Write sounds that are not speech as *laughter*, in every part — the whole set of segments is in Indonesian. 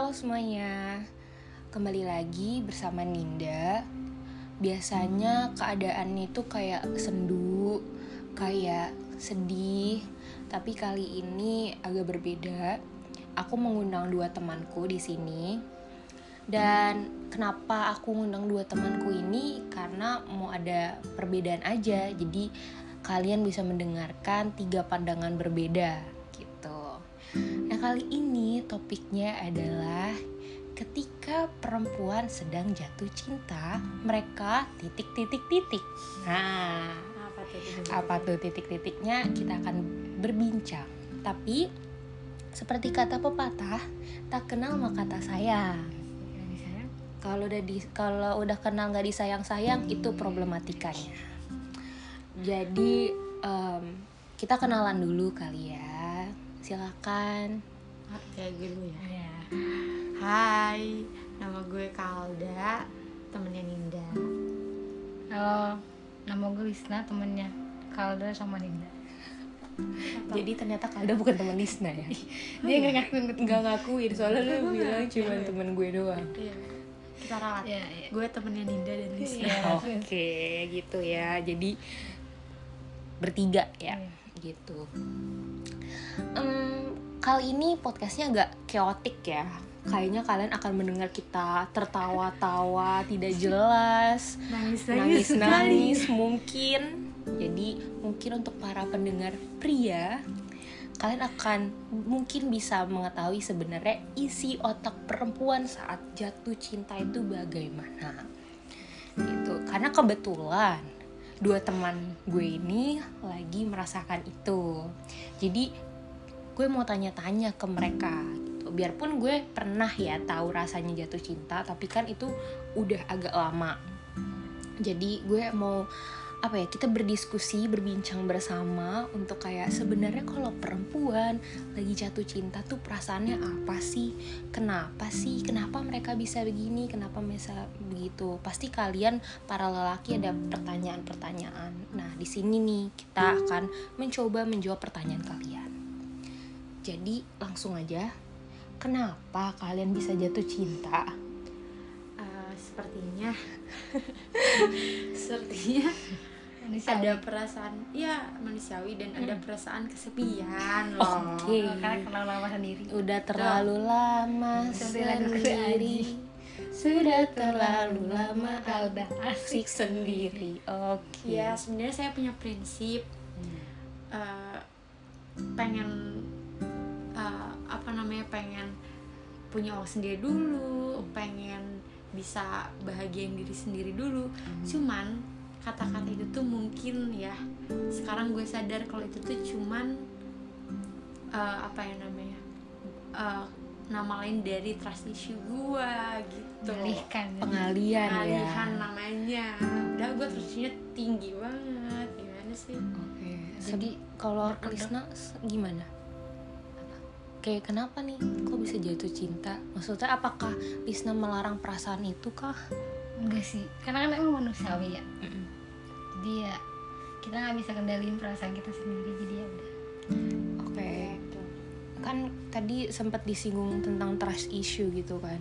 Halo semuanya, kembali lagi bersama Ninda. Biasanya keadaan itu kayak sendu, kayak sedih, tapi kali ini agak berbeda. Aku mengundang dua temanku di sini. Dan kenapa aku ngundang dua temanku ini? Karena mau ada perbedaan aja. Jadi kalian bisa mendengarkan tiga pandangan berbeda gitu. Kali ini topiknya adalah ketika perempuan sedang jatuh cinta, mereka titik-titik-titik. Nah, apa tuh apa tuh titik-titiknya kita akan berbincang. Tapi seperti kata pepatah, tak kenal maka tak sayang. Kalau udah di kalau udah kenal nggak disayang sayang itu problematikanya. Jadi em, kita kenalan dulu kali ya. Silakan. kayak gitu ya Iya. Hai nama gue Kalda temennya Ninda Halo, nama gue Lisna, temennya Kalda sama Linda. Jadi ternyata Kalda bukan teman Lisna ya. *laughs* Dia nggak ngakuin ke Nggak ngakuin soalnya lu bilang cuma temen gue doang. iya kita ralat Iya, iya. gue temennya Ninda dan Lisna Iya. Oke, gitu ya. Jadi bertiga ya, Iya. Gitu. Em, kali ini podcastnya agak chaotic ya. Kayaknya kalian akan mendengar kita tertawa-tawa, tidak jelas, nangis nangis-nangis mungkin. Jadi mungkin untuk para pendengar pria, kalian akan mungkin bisa mengetahui sebenarnya isi otak perempuan saat jatuh cinta itu bagaimana. Gitu. Karena kebetulan dua teman gue ini lagi merasakan itu. Jadi gue mau tanya-tanya ke mereka gitu. Biarpun gue pernah ya tahu rasanya jatuh cinta, tapi kan itu udah agak lama. Jadi gue mau apa ya kita berdiskusi berbincang bersama untuk kayak sebenarnya kalau perempuan lagi jatuh cinta tuh perasaannya apa sih? Kenapa sih? Kenapa mereka bisa begini? Kenapa bisa begitu? Pasti kalian para lelaki ada pertanyaan-pertanyaan. Nah di sini nih kita akan mencoba menjawab pertanyaan kalian. Jadi langsung aja. Kenapa kalian bisa jatuh cinta? Eh, sepertinya. *laughs* Sepertinya Manusia ada perasaan ya manusiawi dan ada perasaan kesepian loh. Oke. karena kenal lama sendiri. Udah terlalu lama Sampai lagu sendiri. Sudah terlalu lama Kalda asik sendiri. Oke. Ya sebenarnya saya punya prinsip eh, pengen eh, apa namanya pengen punya uang sendiri dulu pengen bisa bahagiain diri sendiri dulu. Cuman kata-kata itu tuh mungkin ya. Sekarang gue sadar kalau itu tuh cuman eh, apa ya namanya eh, nama lain dari trust issue gue gitu. Alihkan. Pengalian ya. Pengalihan namanya. Udah gue trustnya tinggi banget. Gimana sih? Oke. Jadi, Jadi kalau Krisna gimana? Kayak kenapa nih? Kok bisa jatuh cinta? Maksudnya apakah Lisna melarang perasaan itu kah? Enggak sih, karena kan emang manusiawi ya. Ya kita nggak bisa kendaliin perasaan kita sendiri jadi ya udah. Oke. Kan tadi sempat disinggung tentang trust issue gitu kan.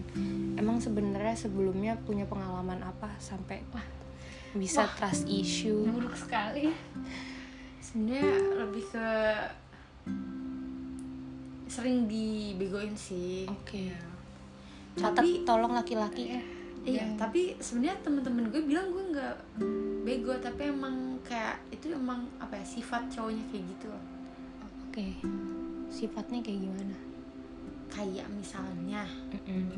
Emang sebenarnya sebelumnya punya pengalaman apa sampai wah. bisa Wah. trust issue? Buruk sekali. sebenarnya lebih ke sering dibegoin sih. Oke. Catat tapi tolong laki-laki. Ya. Iya tapi sebenarnya temen-temen gue bilang gue nggak bego tapi emang kayak itu emang apa ya sifat cowoknya kayak gitu loh Oke Sifatnya kayak gimana? kayak misalnya Mm-mm.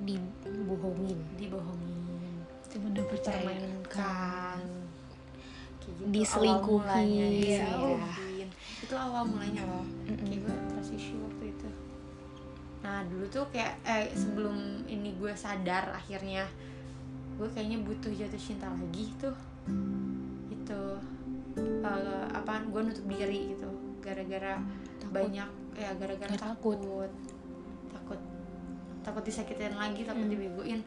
Dibohongin dibohongin Itu udah percaya. dipermainkan kayak gitu. Diselingkuhin. Iya. diselingkuhin itu awal mulanya loh kayak gue trust issue nah dulu tuh kayak eh sebelum ini gue sadar akhirnya gue kayaknya butuh jatuh cinta lagi tuh itu eh, apa gue nutup diri gitu. Gara-gara banyak ya gara-gara Gara takut. takut. Takut. Takut disakitin lagi takut Hmm. dibegoin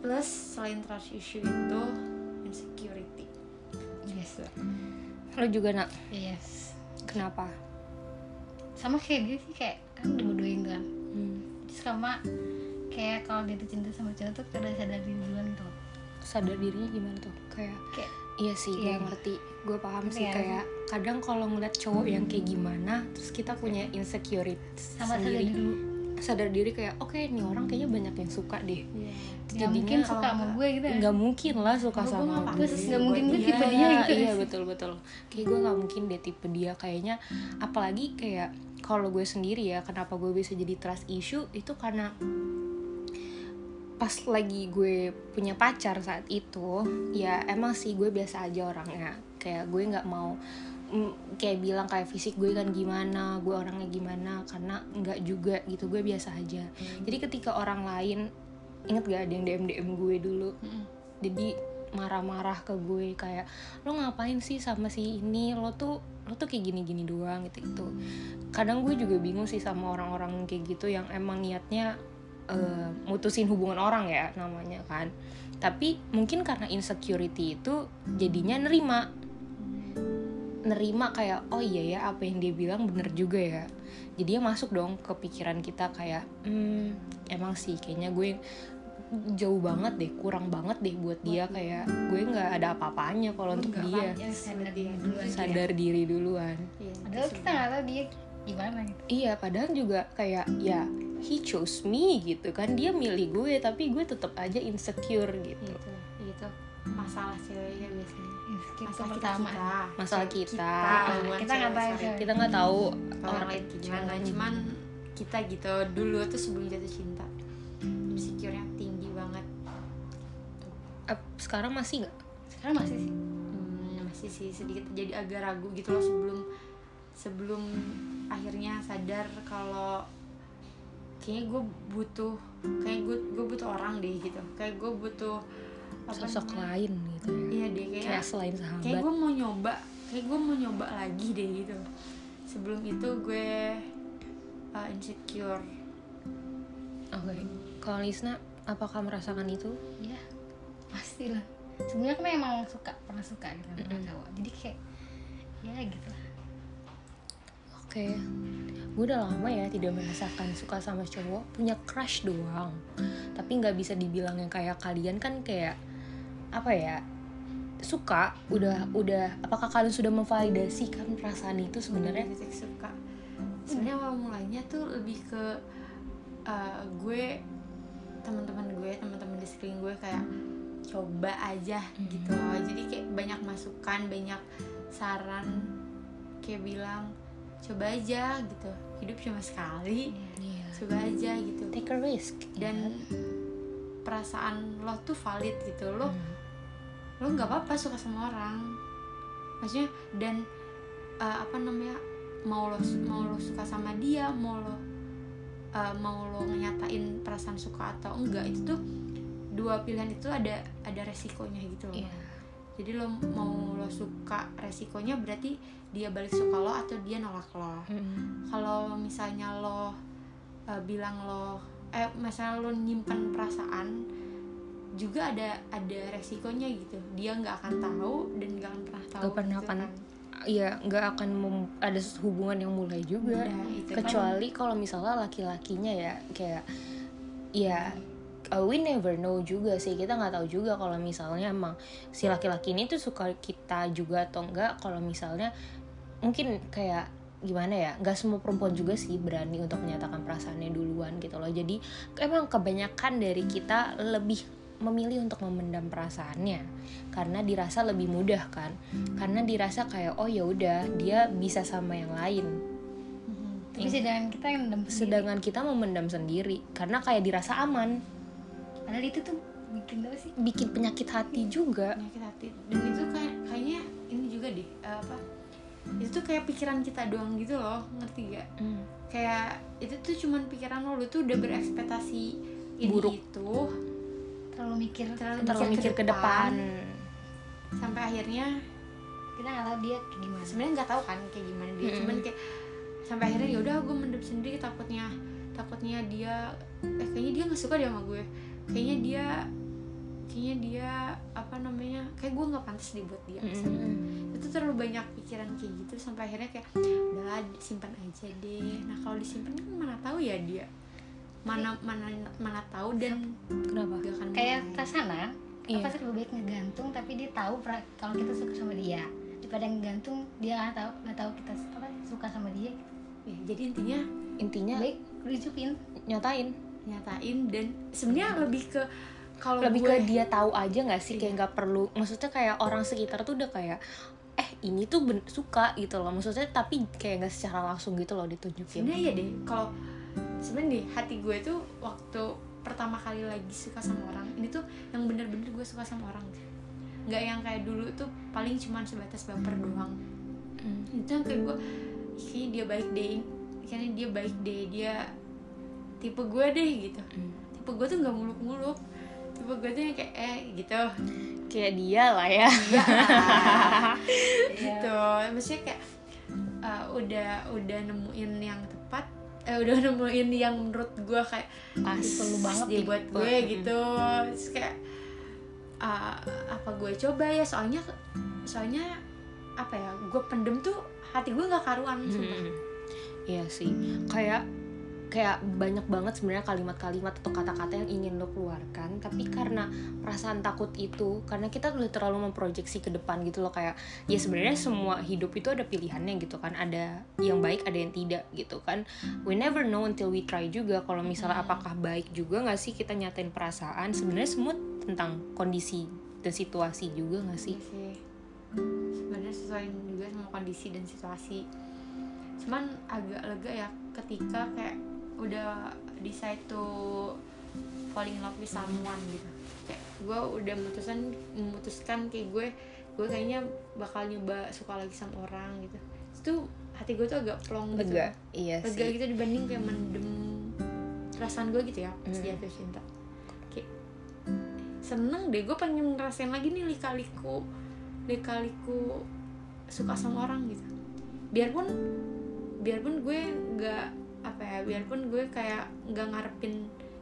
plus selain trust issue itu insecurity. Yes. Lo juga nak? Yes. Kenapa? Sama kayak dia sih kayak kan bodohin kan. Hmm. sama kayak kalau dia tuh cinta sama cowok tuh kada sadar diri duluan tuh sadar dirinya gimana tuh kayak kayak iya sih gue Iya. ngerti gue paham sih Iya. kayak kadang kalau ngeliat cowok yang kayak gimana terus kita punya insecurity sama sadar sendiri dulu sadar diri kayak oke nih orang kayaknya banyak yang suka deh Iya. nggak mungkin suka sama gue gitu ya nggak mungkin lah suka Gue sama gue nggak mungkin gue tipe dia iya, gitu iya betul betul kayak gue nggak mungkin deh tipe dia kayaknya apalagi kayak kalau gue sendiri ya kenapa gue bisa jadi trust issue itu karena pas lagi gue punya pacar saat itu ya emang sih gue biasa aja orangnya. Kayak gue nggak mau mm, kayak bilang kayak fisik gue kan gimana gue orangnya gimana karena nggak juga gitu gue biasa aja. Jadi ketika orang lain inget gak ada yang dm dm gue dulu? Jadi marah-marah ke gue kayak lo ngapain sih sama si ini? Lo tuh lo tuh kayak gini-gini doang gitu gitu kadang gue juga bingung sih sama orang-orang kayak gitu yang emang niatnya eh, mutusin hubungan orang ya namanya kan. Tapi mungkin karena insecurity itu jadinya nerima. Nerima kayak oh iya ya apa yang dia bilang bener juga ya. Jadi dia masuk dong ke pikiran kita kayak hmm, emang sih kayaknya gue jauh banget deh kurang banget deh buat dia. Kayak gue nggak ada apa-apanya kalau untuk dia. Ya, sadar buat dia. dulu aja. sadar diri duluan. Iya, padahal kita nggak tahu dia gimana. Gitu iya padahal juga kayak ya he chose me gitu kan. Dia milih gue tapi gue tetap aja insecure gitu. Itu. Itu masalah ceweknya biasanya. Insecure masalah kita, kita. Masalah kita. Kita. Nggak tahu, kita nggak tahu orang orang lain gimana. cuman kita gitu dulu tuh sebelum jatuh cinta. Ap- sekarang masih nggak? Sekarang masih sih. Hmm, masih sih. Sedikit jadi agak ragu gitu loh sebelum sebelum akhirnya sadar kalau kayaknya gue butuh kayak gue gue butuh orang deh gitu. Kayak gue butuh apa sosok namanya? lain gitu ya. Iya deh kayak kayak selain kayak sahabat gue mau nyoba kayak gue mau nyoba lagi deh gitu. Sebelum itu gue uh, insecure. Oke. Kalau Lisna apakah merasakan itu? Ya pasti lah sebenarnya kan emang suka pernah suka gitu sama Mm-mm. cowok jadi kayak ya gitu lah Oke, gue udah lama ya tidak merasakan suka sama cowok, punya crush doang. Tapi nggak bisa dibilang yang kayak kalian kan kayak apa ya suka, udah udah. Apakah kalian sudah memvalidasikan perasaan itu sebenarnya? titik suka sebenarnya awal mulainya tuh lebih ke uh, gue teman-teman gue teman-teman di sekeliling gue kayak coba aja gitu loh jadi kayak banyak masukan banyak saran kayak bilang coba aja gitu hidup cuma sekali Iya. coba aja gitu Take a risk. dan kan? perasaan lo tuh valid gitu lo Hmm. lo nggak apa-apa suka sama orang maksudnya dan uh, apa namanya mau lo mau lo suka sama dia mau lo uh, mau lo nyatain perasaan suka atau enggak itu tuh dua pilihan itu ada ada resikonya gitu loh Iya. jadi lo mau lo suka resikonya berarti dia balik suka lo atau dia nolak lo Mm. kalau misalnya lo uh, bilang lo eh misalnya lo nyimpan perasaan juga ada ada resikonya gitu dia nggak akan tahu dan nggak akan pernah tahu Nggak pernah gitu akan- kan. Iya, nggak akan mem- ada hubungan yang mulai juga. Nah, itu kan. kecuali kalau misalnya laki-lakinya ya kayak ya uh, we never know juga sih. Kita nggak tahu juga kalau misalnya emang si laki-laki ini tuh suka kita juga atau enggak kalau misalnya mungkin kayak gimana ya nggak semua perempuan juga sih berani untuk menyatakan perasaannya duluan gitu loh. Jadi emang kebanyakan dari kita lebih memilih untuk memendam perasaannya. Karena dirasa lebih mudah kan. Karena dirasa kayak oh ya udah dia bisa sama yang lain. Tapi sedangkan kita yang mendem sendiri. Sedangkan kita memendam sendiri. Karena kayak dirasa aman padahal itu tuh bikin apa sih? Bikin penyakit hati juga. penyakit hati. Dan itu kayak kayaknya ini juga deh eh, apa itu tuh kayak pikiran kita doang gitu loh ngerti gak Hmm. kayak itu tuh cuman pikiran lo lo tuh udah berekspektasi ini Buruk. itu. Terlalu mikir terlalu, terlalu mikir ke depan. sampai akhirnya kita nggak tahu dia kayak gimana. Sebenarnya nggak tahu kan kayak gimana dia Mm-mm. cuman kayak sampai akhirnya ya udah gue mendem sendiri takutnya takutnya dia eh kayaknya dia nggak suka deh sama gue kayaknya dia kayaknya dia apa namanya kayak gue nggak pantas dibuat dia misalnya. Mm-mm. itu terlalu banyak pikiran kayak gitu sampai akhirnya kayak udahlah simpan aja deh nah kalau disimpan kan mana tahu ya dia mana mana mana tahu dan kenapa gak akan kayak. Tasana Iya. apa sih lebih baik ngegantung tapi dia tahu kalau kita suka sama dia daripada ngegantung dia nggak tahu nggak tahu kita apa suka sama dia ya, jadi intinya intinya baik rujukin nyatain nyatain dan sebenarnya lebih ke kalau lebih gue ke dia tahu aja nggak sih kayak nggak perlu maksudnya kayak orang sekitar tuh udah kayak eh ini tuh ben- suka gitu loh maksudnya tapi kayak nggak secara langsung gitu loh ditunjukin. Sebenarnya iya deh kalau sebenarnya hati gue tuh waktu pertama kali lagi suka sama orang ini tuh yang bener-bener gue suka sama orang. Nggak yang kayak dulu tuh paling cuman sebatas baper doang. Hmm. itu yang kayak gue kayaknya dia baik deh kayaknya dia baik deh dia tipe gue deh gitu. Hmm. tipe gue tuh nggak muluk-muluk. Tipe gue tuh yang kayak eh gitu. Kayak dia lah ya. Lah *laughs* gitu. Maksudnya kayak uh, udah udah nemuin yang tepat eh, udah *laughs* nemuin yang menurut gue kayak pas perlu banget dia buat. gue gitu. Terus kayak uh, apa gue coba ya? Soalnya soalnya apa ya gue pendem tuh hati gue nggak karuan sumpah. Hmm. Iya sih, kayak kayak banyak banget sebenarnya kalimat-kalimat atau kata-kata yang ingin lo keluarkan, tapi karena perasaan takut itu, karena kita udah terlalu memproyeksi ke depan gitu loh kayak ya sebenarnya semua hidup itu ada pilihannya gitu kan, ada yang baik, ada yang tidak gitu kan. We never know until we try juga. Kalau misalnya apakah baik juga nggak sih kita nyatain perasaan? Sebenarnya semua tentang kondisi dan situasi juga nggak sih? Iya sebenarnya sesuai juga sama kondisi dan situasi cuman agak lega ya ketika kayak udah decide to falling in love with someone gitu. Kayak gue udah memutuskan memutuskan kayak gue gue kayaknya bakal nyoba suka lagi sama orang gitu. Itu hati gue tuh agak plong gitu. Lega, iya lega sih. gitu dibanding kayak mendem perasaan gue gitu ya pas Hmm. jatuh cinta. Kayak seneng deh gue pengen ngerasain lagi nih lika-liku lika-liku suka sama orang gitu. Biarpun biarpun gue nggak apa ya biarpun gue kayak nggak ngarepin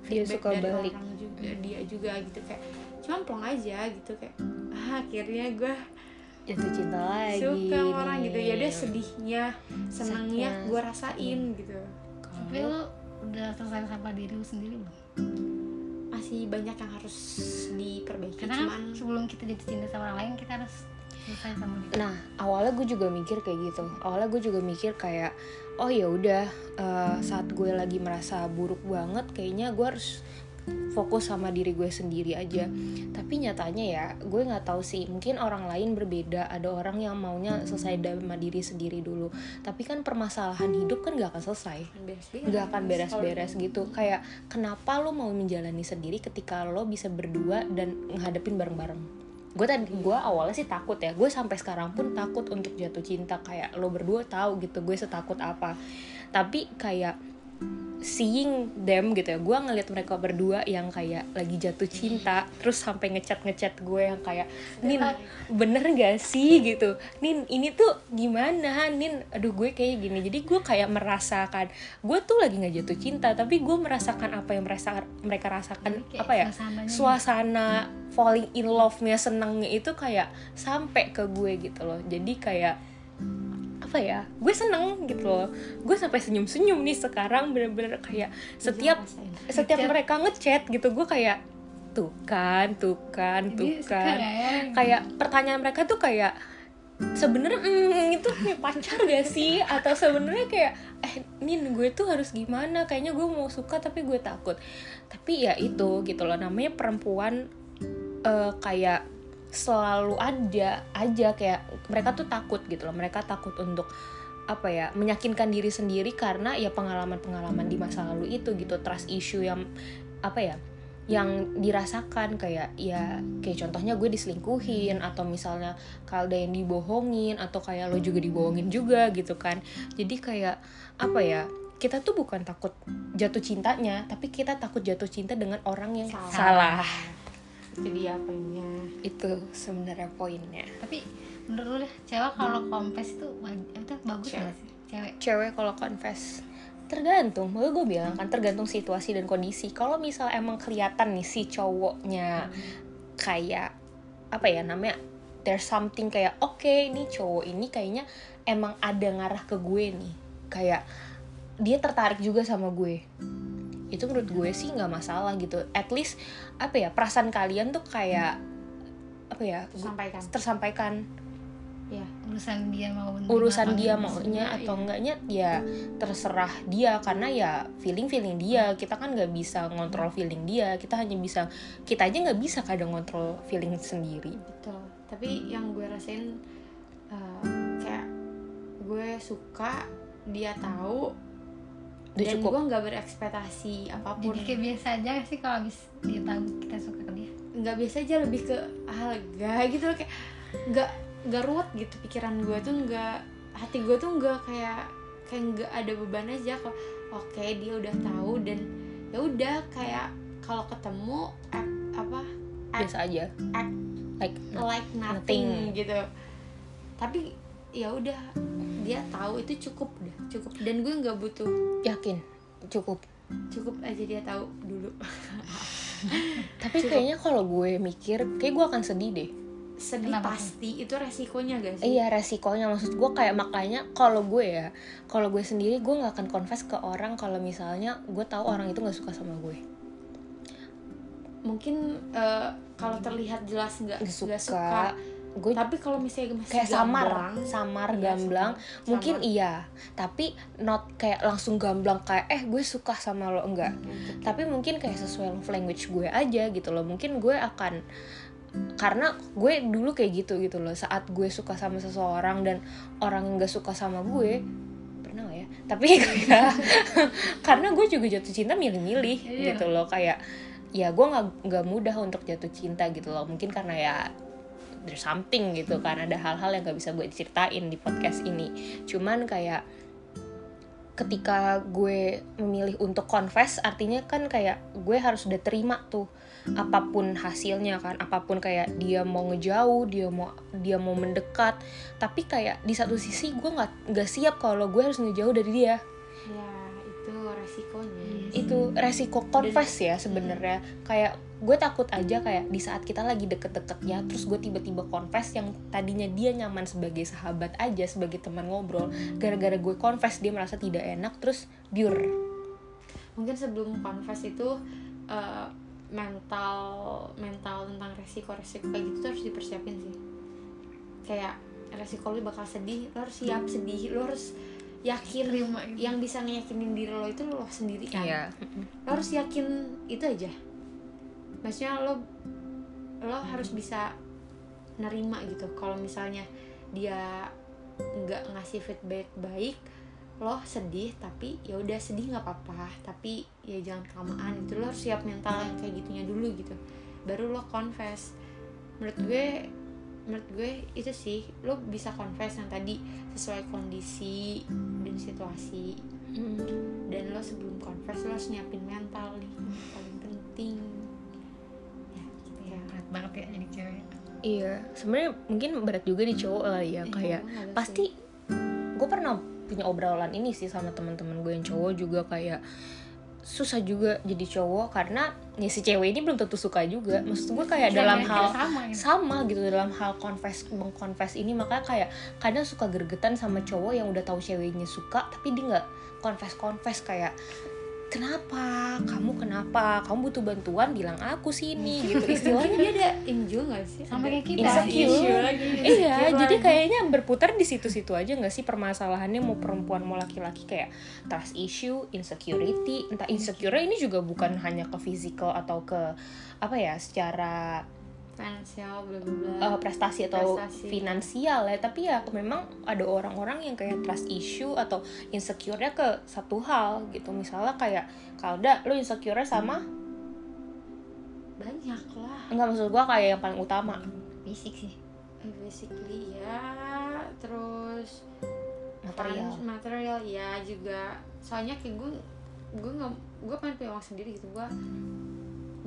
Dia feedback suka dari balik. orang juga dia juga gitu kayak cuma plong aja gitu kayak ah, akhirnya gue Jatuh cinta lagi. suka sama orang gitu. Ya udah sedihnya senangnya gue rasain gitu. Tapi lu udah selesai sama diri lu sendiri belum? Masih banyak yang harus diperbaiki karena cuman kan sebelum kita jatuh cinta sama orang lain kita harus Nah, awalnya gue juga mikir kayak gitu. Awalnya gue juga mikir kayak, oh ya udah eh, saat gue lagi merasa buruk banget, kayaknya gue harus fokus sama diri gue sendiri aja. Tapi nyatanya ya, gue nggak tahu sih. Mungkin orang lain berbeda. Ada orang yang maunya selesai sama diri sendiri dulu. Tapi kan permasalahan hidup kan gak akan selesai. nggak akan beres-beres gitu kayak kenapa lo mau menjalani sendiri ketika lo bisa berdua dan ngadepin bareng-bareng gue tadi gue awalnya sih takut ya. Gue sampai sekarang pun takut untuk jatuh cinta. Kayak lo berdua tahu gitu gue setakut apa. Tapi kayak seeing them gitu ya. Gue ngeliat mereka berdua yang kayak lagi jatuh cinta terus sampai ngechat ngechat gue yang kayak nin bener gak sih? gitu. Nin ini tuh gimana? Nin aduh gue kayak gini. Jadi gue kayak merasakan gue tuh lagi nggak jatuh cinta tapi gue merasakan apa yang merasa mereka rasakan kayak apa ya suasananya. suasana falling in love-nya senangnya itu kayak sampai ke gue gitu loh. Jadi kayak apa ya gue seneng gitu loh. Gue sampai senyum senyum nih sekarang bener-bener kayak setiap setiap mereka ngechat gitu gue kayak tuh kan tuh kan tuh kan. ya? kayak pertanyaan mereka tuh kayak sebenarnya mm, itu punya pacar gak sih? Atau sebenarnya kayak eh nin gue tuh harus gimana? Kayaknya gue mau suka tapi gue takut. Tapi ya itu gitu loh namanya perempuan eh, kayak selalu ada aja kayak mereka tuh takut gitu loh. Mereka takut untuk apa ya meyakinkan diri sendiri karena ya pengalaman-pengalaman di masa lalu itu gitu. Trust issue yang apa ya yang dirasakan. Kayak ya kayak contohnya gue diselingkuhin atau misalnya kalau ada yang dibohongin atau kayak lo juga dibohongin juga gitu kan. Jadi kayak apa ya kita tuh bukan takut jatuh cintanya tapi kita takut jatuh cinta dengan orang yang Salah. salah itu dia poinnya itu sebenarnya poinnya. Tapi menurut lu deh cewek kalau kompes itu waj- itu bagus Cewek. nggak sih? Cewek. Cewek kalau confess tergantung. Mau gue bilang kan tergantung situasi dan kondisi. Kalau misal emang kelihatan nih si cowoknya kayak apa ya namanya there's something kayak oke ini cowok ini kayaknya emang ada ngarah ke gue nih. Kayak dia tertarik juga sama gue itu menurut gue sih nggak masalah gitu. At least apa ya perasaan kalian tuh kayak apa ya sampaikan tersampaikan. ya urusan dia mau urusan dia maunya Iya. atau enggaknya ya terserah dia. Karena ya feeling feeling dia. Kita kan nggak bisa ngontrol feeling dia. Kita hanya bisa kita aja nggak bisa kadang ngontrol feeling sendiri. Betul. Tapi yang gue rasain uh, kayak gue suka dia tahu Udah dan cukup. gue nggak berekspektasi apa pun. Jadi kayak biasa aja sih kalau habis dia tahu kita suka ke dia nggak biasa aja lebih ke ah lega gitu loh. Kayak nggak nggak ruwet gitu pikiran gue tuh nggak hati gue tuh nggak kayak kayak nggak ada beban aja. Kok oke dia udah tahu dan ya udah kayak kalau ketemu act, apa act, biasa aja. act like like nothing, gitu. Tapi ya udah dia tahu itu cukup udah cukup. Dan gue nggak butuh yakin? Cukup. Cukup aja dia tahu dulu. *laughs* Tapi kayaknya kalau gue mikir kayak gue akan sedih deh. Sedih Kenapa? pasti itu resikonya gak sih? Iya resikonya. Maksud gue kayak makanya kalau gue ya kalau gue sendiri gue nggak akan confess ke orang kalau misalnya gue tahu orang itu nggak suka sama gue. Mungkin eh, kalau terlihat jelas nggak suka, suka, gue tapi kalau misalnya masih kayak samar gamblang, samar iya, gamblang samar. mungkin Samar. iya tapi not kayak langsung gamblang kayak eh gue suka sama lo enggak Gitu. tapi mungkin kayak sesuai love language gue aja gitu loh mungkin gue akan karena gue dulu kayak gitu gitu loh saat gue suka sama seseorang dan orang yang gak suka sama gue pernah gak ya tapi *laughs* kayak karena gue juga jatuh cinta milih-milih Iya. gitu loh kayak ya gue nggak nggak mudah untuk jatuh cinta gitu loh mungkin karena ya there's something gitu kan ada hal-hal yang gak bisa gue ceritain di podcast ini. Cuman kayak ketika gue memilih untuk confess artinya kan kayak gue harus udah terima tuh apa pun hasilnya kan apa pun kayak dia mau ngejauh dia mau dia mau mendekat. Tapi kayak di satu sisi gue nggak nggak siap kalau gue harus ngejauh dari dia. Ya itu resikonya itu resiko confess ya sebenarnya. Kayak gue takut aja kayak di saat kita lagi deket-deketnya terus gue tiba-tiba confess yang tadinya dia nyaman sebagai sahabat aja sebagai teman ngobrol gara-gara gue confess dia merasa tidak enak terus biur mungkin sebelum confess itu eh, mental mental tentang resiko-resiko kayak gitu harus dipersiapin sih. Kayak resiko lu bakal sedih lo harus siap sedih lo harus yakin Terima itu. yang bisa ngeyakinin diri lo itu lo sendiri kan? Iya. Lo harus yakin itu aja. Maksudnya lo lo harus bisa nerima gitu. Kalau misalnya dia nggak ngasih feedback baik lo sedih tapi ya udah sedih nggak apa-apa. Tapi ya jangan kelamaan gitu. Lo harus siap mental yang kayak gitunya dulu gitu. Baru lo confess. Menurut gue menurut gue itu sih lo bisa confess yang tadi sesuai kondisi dan situasi. Dan lo sebelum confess lo harus nyiapin mental nih paling penting. Ya gitu ya. Berat banget ya jadi cewek. Iya sebenarnya mungkin berat juga di cowok kali ya Iya, kayak pasti gue pernah punya obrolan ini sih sama teman-teman gue yang cowok juga kayak susah juga jadi cowok karena ya si cewek ini belum tentu suka juga maksud gue kayak dalam Sama, hal sama gitu. sama gitu dalam hal confess mengkonfes ini makanya kayak kadang suka gergetan sama cowok yang udah tahu ceweknya suka tapi dia nggak confess confess kayak kenapa kamu kenapa kamu butuh bantuan bilang aku sini *laughs* gitu istilahnya dia ada enjoy gak sih Sama kayak kita. Insecure. iya Insecure jadi lagi. kayaknya berputar di situ-situ aja nggak sih permasalahannya mau perempuan mau laki-laki kayak trust issue insecurity entah insecure ini juga bukan hanya ke physical atau ke apa ya secara finansial bla bla bla uh, prestasi atau Prestasi. finansial ya. Tapi ya memang ada orang-orang yang kayak trust issue atau insecure-nya ke satu hal gitu. Misalnya kayak kalau udah lo insecure sama? Banyak lah. Enggak maksud gua kayak yang paling utama. Fisik sih. Eh, basically ya terus material. material ya juga. Soalnya kayak gue gue nggak gue pengen punya uang sendiri gitu. Gue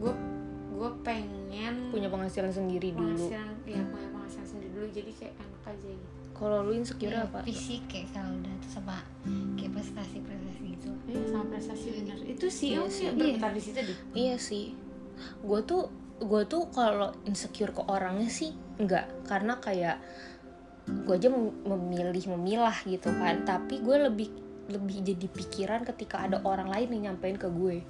gue gue pengen punya penghasilan sendiri dulu. Penghasilan ya punya penghasilan sendiri dulu jadi kayak enak aja gitu. Kalau lu insecure Iya, apa? fisik kayak kalau udah tuh sama kayak prestasi prestasi gitu. Iya sama prestasi bener. Itu sih Iya iya sih. berputar di situ deh. Iya sih. Gue tuh gue tuh kalau insecure ke orangnya sih enggak karena kayak gue aja mem- memilih memilah gitu kan. Tapi gue lebih lebih jadi pikiran ketika ada orang lain yang nyampein ke gue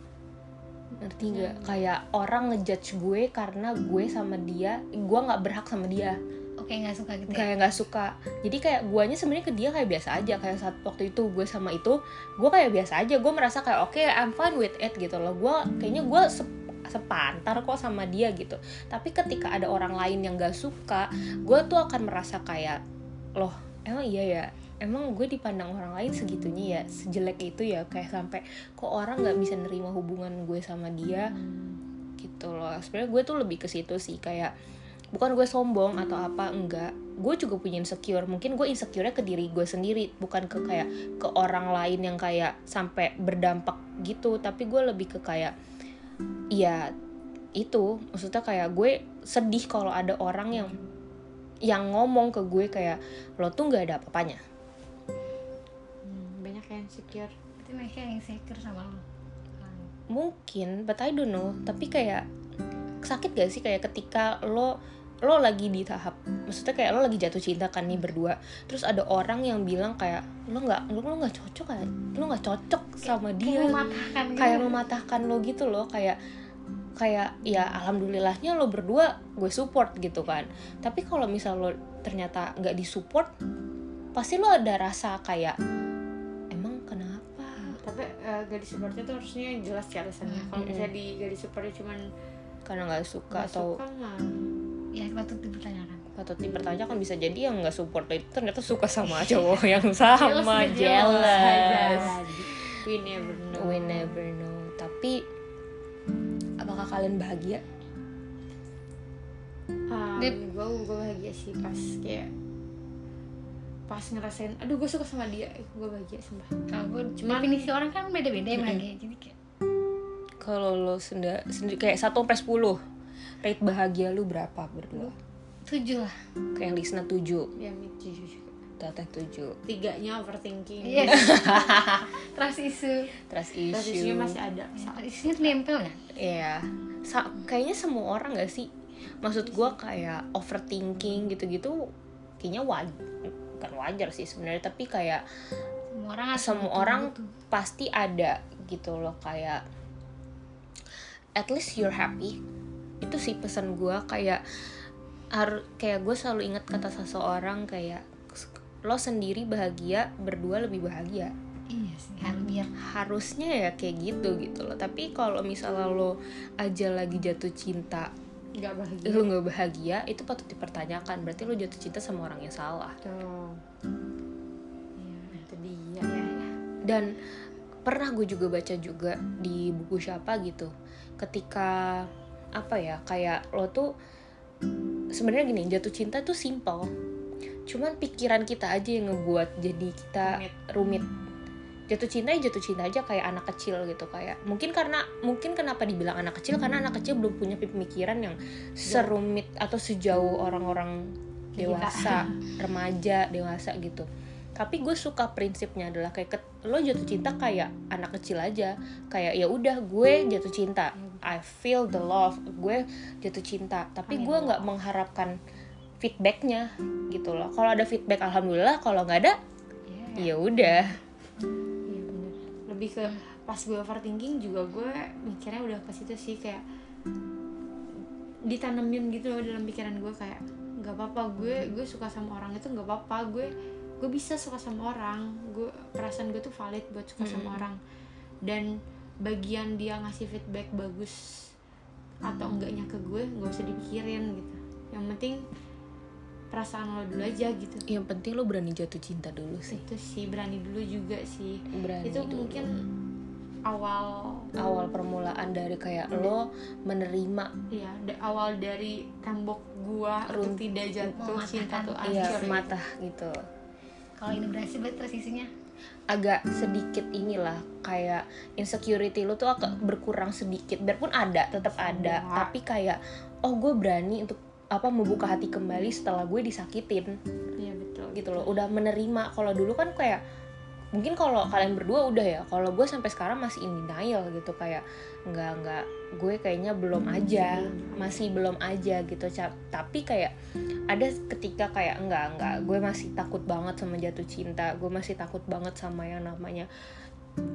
ngerti nggak? Kayak orang ngejudge gue karena gue sama dia gue nggak berhak sama dia. Oke nggak suka gitu ya? Kayak nggak suka. Jadi kayak guanya sebenarnya ke dia kayak biasa aja. Kayak saat waktu itu gue sama itu gue kayak biasa aja. Gue merasa kayak oke I'm fine with it gitu loh. Gue kayaknya gue sep- sepantar kok sama dia gitu. Tapi ketika ada orang lain yang gak suka gue tuh akan merasa kayak loh emang iya ya emang gue dipandang orang lain segitunya ya sejelek itu ya kayak sampai kok orang nggak bisa nerima hubungan gue sama dia gitu loh. Sebenarnya gue tuh lebih ke situ sih kayak bukan gue sombong atau apa enggak. Gue juga punya insecure mungkin gue insecure ke diri gue sendiri bukan ke kayak ke orang lain yang kayak sampai berdampak gitu tapi gue lebih ke kayak ya itu maksudnya kayak gue sedih kalau ada orang yang yang ngomong ke gue kayak lo tuh nggak ada apa-apanya insecure. Berarti mereka yang insecure sama lo? Mungkin but I don't know. Tapi kayak sakit gak sih kayak ketika lo lo lagi di tahap maksudnya kayak lo lagi jatuh cinta kan nih berdua terus ada orang yang bilang kayak lo nggak lo lo nggak cocok kan? Lo nggak cocok sama dia. kayak mematahkan gitu. kayak mematahkan lo gitu loh kayak kayak ya alhamdulillahnya lo berdua gue support gitu kan. Tapi kalau misal lo ternyata nggak disupport pasti lo ada rasa kayak tapi gak disupportnya tuh harusnya jelas sih alasannya kalau misalnya di gak disupportnya cuman karena nggak suka gak atau suka mah. Ya patut dipertanyakan. Patut dipertanyakan bisa jadi yang nggak support itu ternyata suka sama cowok yang sama Jealous, jealous we never know. We never know. Tapi apakah kalian bahagia? Um, gue gue bahagia sih pas kayak pas ngerasain aduh gue suka sama dia. Gue bahagia sumpah. Kalau gue Cuman- definisi orang kan beda-beda ya bahagia jadi kayak kalau lo senda, sendi- kayak satu sampai sepuluh rate bahagia lu berapa berdua? Tujuh lah. Kayak Lisna tujuh. Ya jujur juga. Teteh tujuh. Tiganya overthinking. Iya. *laughs* Trust isu trust terus issue. isunya masih ada. Isunya nempel kan? Iya, Sa- kayaknya semua orang gak sih? Maksud gua kayak overthinking gitu-gitu, kayaknya wajar, bukan wajar sih sebenarnya, tapi kayak semua orang semua orang pasti ada gitu loh kayak at least you're happy. Itu sih pesan gua kayak harus kayak gue selalu ingat kata seseorang kayak lo sendiri bahagia, berdua lebih bahagia. Iya sih harusnya ya kayak gitu gitu loh. Tapi kalau misalnya lo aja lagi jatuh cinta nggak bahagia. Lo nggak bahagia itu patut dipertanyakan. Berarti lo jatuh cinta sama orang yang salah. Tuh iya itu dia. Ya, ya. dan pernah gue juga baca juga di buku siapa gitu ketika apa ya kayak lo tuh sebenarnya gini jatuh cinta tuh simple. Cuman pikiran kita aja yang ngebuat jadi kita Rumit. rumit jatuh cinta ya jatuh cinta aja kayak anak kecil gitu kayak mungkin karena mungkin kenapa dibilang anak kecil karena anak kecil belum punya pemikiran yang serumit atau sejauh orang-orang dewasa *laughs* remaja dewasa gitu. Tapi gue suka prinsipnya adalah kayak ket- lo jatuh cinta kayak anak kecil aja. Kayak ya udah gue jatuh cinta. I feel the love. Gue jatuh cinta. Tapi gue nggak mengharapkan feedbacknya gitu loh. Kalau ada feedback alhamdulillah. Kalau nggak ada Iya. ya udah. Iya. Lebih ke pas gue overthinking juga gue mikirnya udah ke situ sih kayak ditanemin gitu loh dalam pikiran gue kayak nggak apa-apa gue gue suka sama orang itu nggak apa-apa gue gue bisa suka sama orang gue perasaan gue tuh valid buat suka sama orang. Dan bagian dia ngasih feedback bagus atau enggaknya ke gue nggak usah dipikirin gitu. Yang penting perasaan lo dulu aja gitu. Yang penting lo berani jatuh cinta dulu sih. Itu sih berani dulu juga sih. Berani itu dulu. mungkin awal awal permulaan dari kayak lo menerima. Ya da- awal dari tembok gua untuk tidak jatuh cinta tuh iya hancur mata gitu. Kalau ini berhasil berarti terus isunya agak sedikit inilah kayak insecurity lo tuh agak berkurang sedikit. Biarpun ada tetap ada. Tapi kayak oh gue berani untuk apa membuka hati kembali setelah gue disakitin. Iya betul. Gitu loh udah menerima. Kalau dulu kan kayak mungkin kalau kalian berdua udah ya kalau gue sampai sekarang masih in denial gitu kayak nggak nggak gue kayaknya belum aja masih belum aja gitu. Tapi kayak ada ketika kayak enggak enggak gue masih takut banget sama jatuh cinta gue masih takut banget sama yang namanya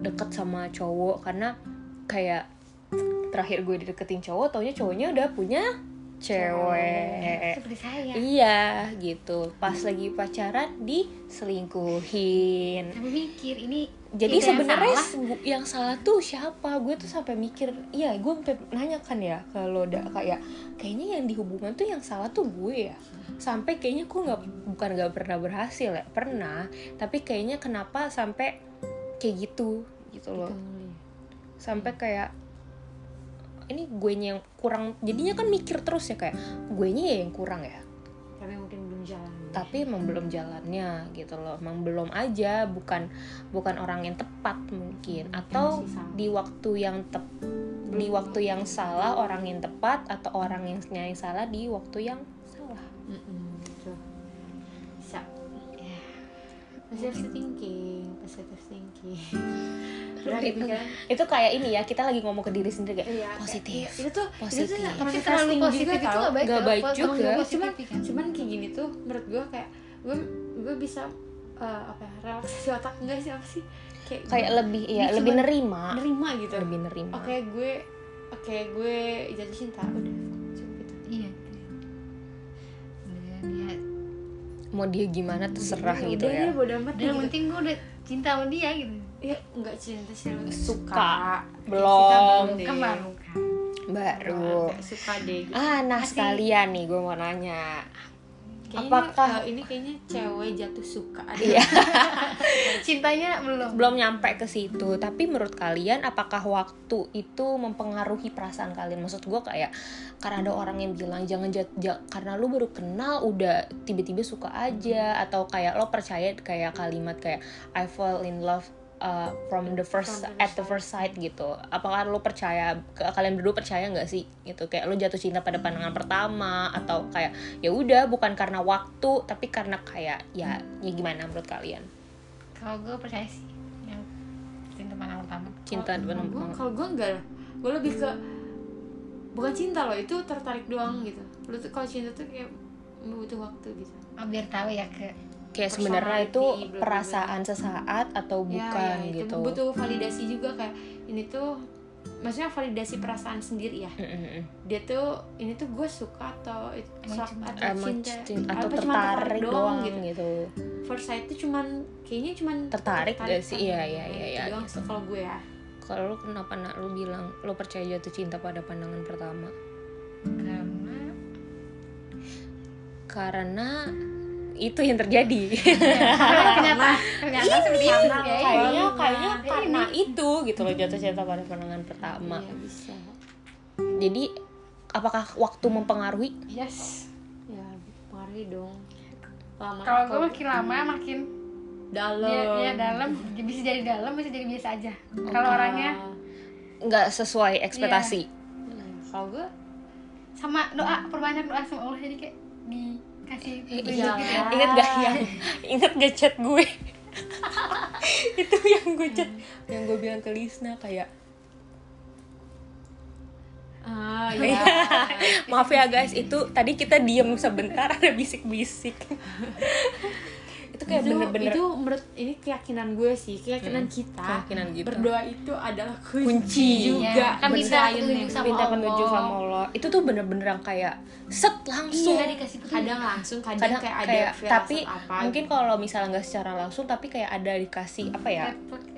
deket sama cowok karena kayak terakhir gue dideketin cowok taunya cowoknya udah punya cewek. Seperti saya. Iya gitu. Pas lagi pacaran diselingkuhin. Tapi mikir ini jadi yang sebenarnya se- yang salah tuh siapa? Gue tuh sampai mikir iya gue sampai nanya kan ya kalau udah kayak kayaknya yang di hubungan tuh yang salah tuh gue ya? Sampai kayaknya gue nggak bukan nggak pernah berhasil ya pernah tapi kayaknya kenapa sampai kayak gitu gitu loh. Sampai kayak ini gue yang kurang jadinya kan mikir terus ya kayak gue ya yang kurang ya? Tapi mungkin belum jalan. Tapi emang belum jalannya gitu loh emang belum aja bukan bukan orang yang tepat mungkin. Atau di waktu yang tep di waktu yang salah orang yang tepat atau orang yang yang salah di waktu yang salah. Betul. bisa positive thinking positive thinking. Udah itu, dipikirin itu kayak ini ya kita lagi ngomong ke diri sendiri kayak Iya, positif kayak- itu tuh positif. itu tuh tapi terlalu positif juga itu gak baik tau. baik juga. cuman positif kan cuman kayak gini tuh menurut gue kayak gue gue bisa eh, apa ya relaksasi otak enggak sih apa sih? Kayak kayak lebih ya lebih nerima. nerima gitu. Lebih nerima. Oke gue oke gue jatuh cinta udah mau dia gimana terserah Udah, gitu udah, ya dia bodo amat yang gitu. penting gue udah cinta sama dia gitu ya enggak cinta sih Suka. Belum. deh. kan baru kan baru suka deh gitu. ah nah Masih- sekalian nih gue mau nanya Kayaknya Apakah- ini, eh, ini kayaknya cewek jatuh suka ada Iya. *laughs* cintanya belum. Belum nyampe ke situ. Tapi menurut kalian apakah waktu itu mempengaruhi perasaan kalian? Maksud gue kayak karena ada orang yang bilang jangan jat, ja- karena lu baru kenal udah tiba-tiba suka aja. Atau kayak lo percaya kayak kalimat kayak I fall in love uh, from the first From the at the first sight gitu. Apakah lo percaya ke- kalian berdua percaya nggak sih? Gitu kayak lo jatuh cinta pada pandangan pertama atau kayak ya udah bukan karena waktu tapi karena kayak ya ya gimana menurut kalian? Kalau gue percaya sih yang cinta pandangan pertama. Cinta pada gue kalau gue enggak lah gue lebih ke bukan cinta loh itu tertarik doang gitu. Lu tuh kalau cinta tuh kayak butuh waktu gitu. Oh, biar tahu ya ke kayak sebenarnya itu perasaan sesaat atau bukan ya, ya, gitu itu butuh validasi juga kayak ini tuh maksudnya validasi perasaan sendiri ya Mm-mm. dia tuh ini tuh gue suka atau suka- cinta. atau cinta cinta atau tertarik doang gitu gitu first sight tuh cuman kayaknya cuman Tertarik gak sih? kan. Iya, iya, Nah, iya, iya, doang gitu. sih kalau gue ya kalau lu kenapa nak lu bilang lu percaya jatuh cinta pada pandangan pertama karena karena itu yang terjadi. Karena ternyata ternyata seperti itu ya kayaknya iya. kayaknya Ya, karena ini. itu gitu loh jatuh cinta pada pandangan pertama. Iya bisa. Jadi apakah waktu mempengaruhi? Yes. Ya pengaruhi dong. Lama kalau gue makin lama makin dalam. Dia, dia dalam. Bisa jadi dalam bisa jadi biasa aja. Kalau orangnya nggak sesuai ekspektasi. Hmm, kalau gue sama doa perbanyak doa sama Allah jadi kayak dikasih petunjuk iya. ya. inget gak yang inget gak chat gue? *laughs* Itu yang gue chat. Yang gue bilang ke Lisna kayak ah *laughs* iya. Maaf ya guys itu tadi kita diem sebentar ada bisik-bisik *laughs* itu kayak itu, bener-bener itu menurut ini keyakinan gue sih keyakinan kita. keyakinan kita. berdoa itu adalah kunci, Kunci. juga Iya, kan minta petunjuk sama minta Allah. petunjuk sama Allah. Itu tuh bener-bener yang kayak set langsung. Iya dikasih petunjuk kadang langsung kadang, kadang kayak, kayak, ada tapi apa. mungkin gitu. kalau misalnya nggak secara langsung tapi kayak ada dikasih apa ya?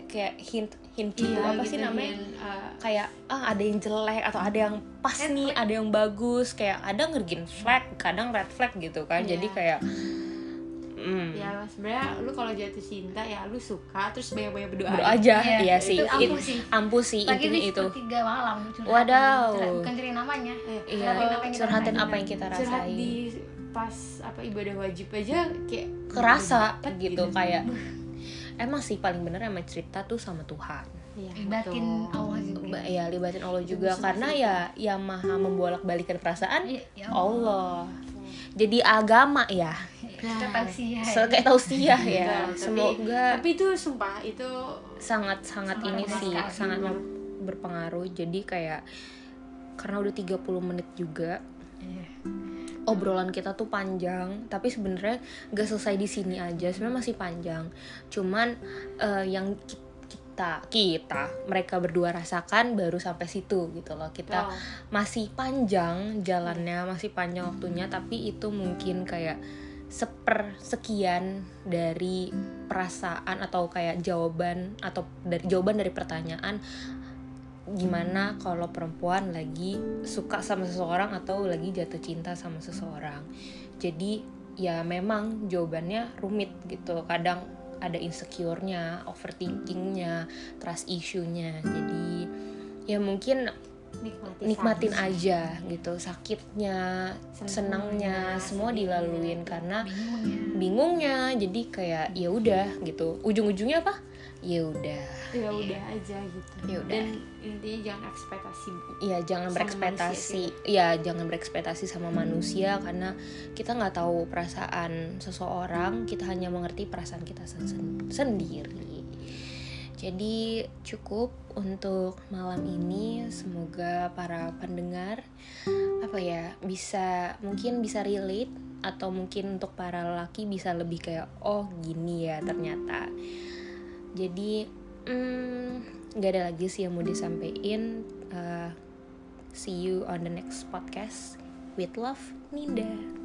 Kayak hint hint gitu Iya, apa gitu, sih namanya? hint, uh, kayak ah ada yang jelek atau ada yang pas nih ada yang bagus. Kayak ada ngergin flag kadang red flag gitu kan. Iya. jadi kayak hmm, ya sebenarnya lu kalau jatuh cinta ya lu suka terus banyak-banyak berdoa berdoa aja. Iya, iya, itu sih. ampuh It- sih. ampuh sih lagi intinya itu. sepertiga malam curhat. Wadaw. Curhat, bukan cari namanya. Eh, iya. Curhatin apa yang kita curhatin rasain. apa yang kita curhat di pas apa ibadah wajib aja kayak kerasa dapet gitu kayak emang sih paling bener emang cerita tuh sama Tuhan. Iya, libatin. Allah juga. Ya libatin Allah Itu juga. karena ya yang maha membolak balikan perasaan Iya, ya Allah. Jadi agama ya kita tahu sih ya. So, kayak tausiah ya. Betul, tapi- semoga tapi itu sumpah itu sangat sangat ini sih sangat berpengaruh. Jadi kayak karena udah 30 menit juga Iya. obrolan kita tuh panjang tapi sebenarnya gak selesai di sini aja sebenarnya masih panjang. Cuman eh, yang ki- ki- kita kita mereka berdua rasakan baru sampai situ gitu loh. Kita Betul. masih panjang jalannya masih panjang waktunya tapi itu mungkin kayak seper sekian dari perasaan atau kayak jawaban atau dari jawaban dari pertanyaan gimana kalau perempuan lagi suka sama seseorang atau lagi jatuh cinta sama seseorang. Jadi ya memang jawabannya rumit gitu. Kadang ada insecure-nya overthinkingnya trust issue-nya. Jadi ya mungkin nikmati nikmatin aja. gitu sakitnya senangnya semua sedihnya. dilaluin karena bingung ya bingungnya. Jadi kayak ya udah gitu. Ujung-ujungnya apa? Ya udah. Ya udah aja gitu. Ya udah. dan intinya jangan ekspektasi ya jangan berekspektasi. ya jangan berekspektasi sama manusia karena kita nggak tahu perasaan seseorang. Kita hanya mengerti perasaan kita sen- sendiri jadi cukup untuk malam ini. Semoga para pendengar apa ya bisa mungkin bisa relate atau mungkin untuk para lelaki bisa lebih kayak oh gini ya ternyata. Jadi hmm, nggak ada lagi sih yang mau disampaikan. Uh, see you on the next podcast with love Ninda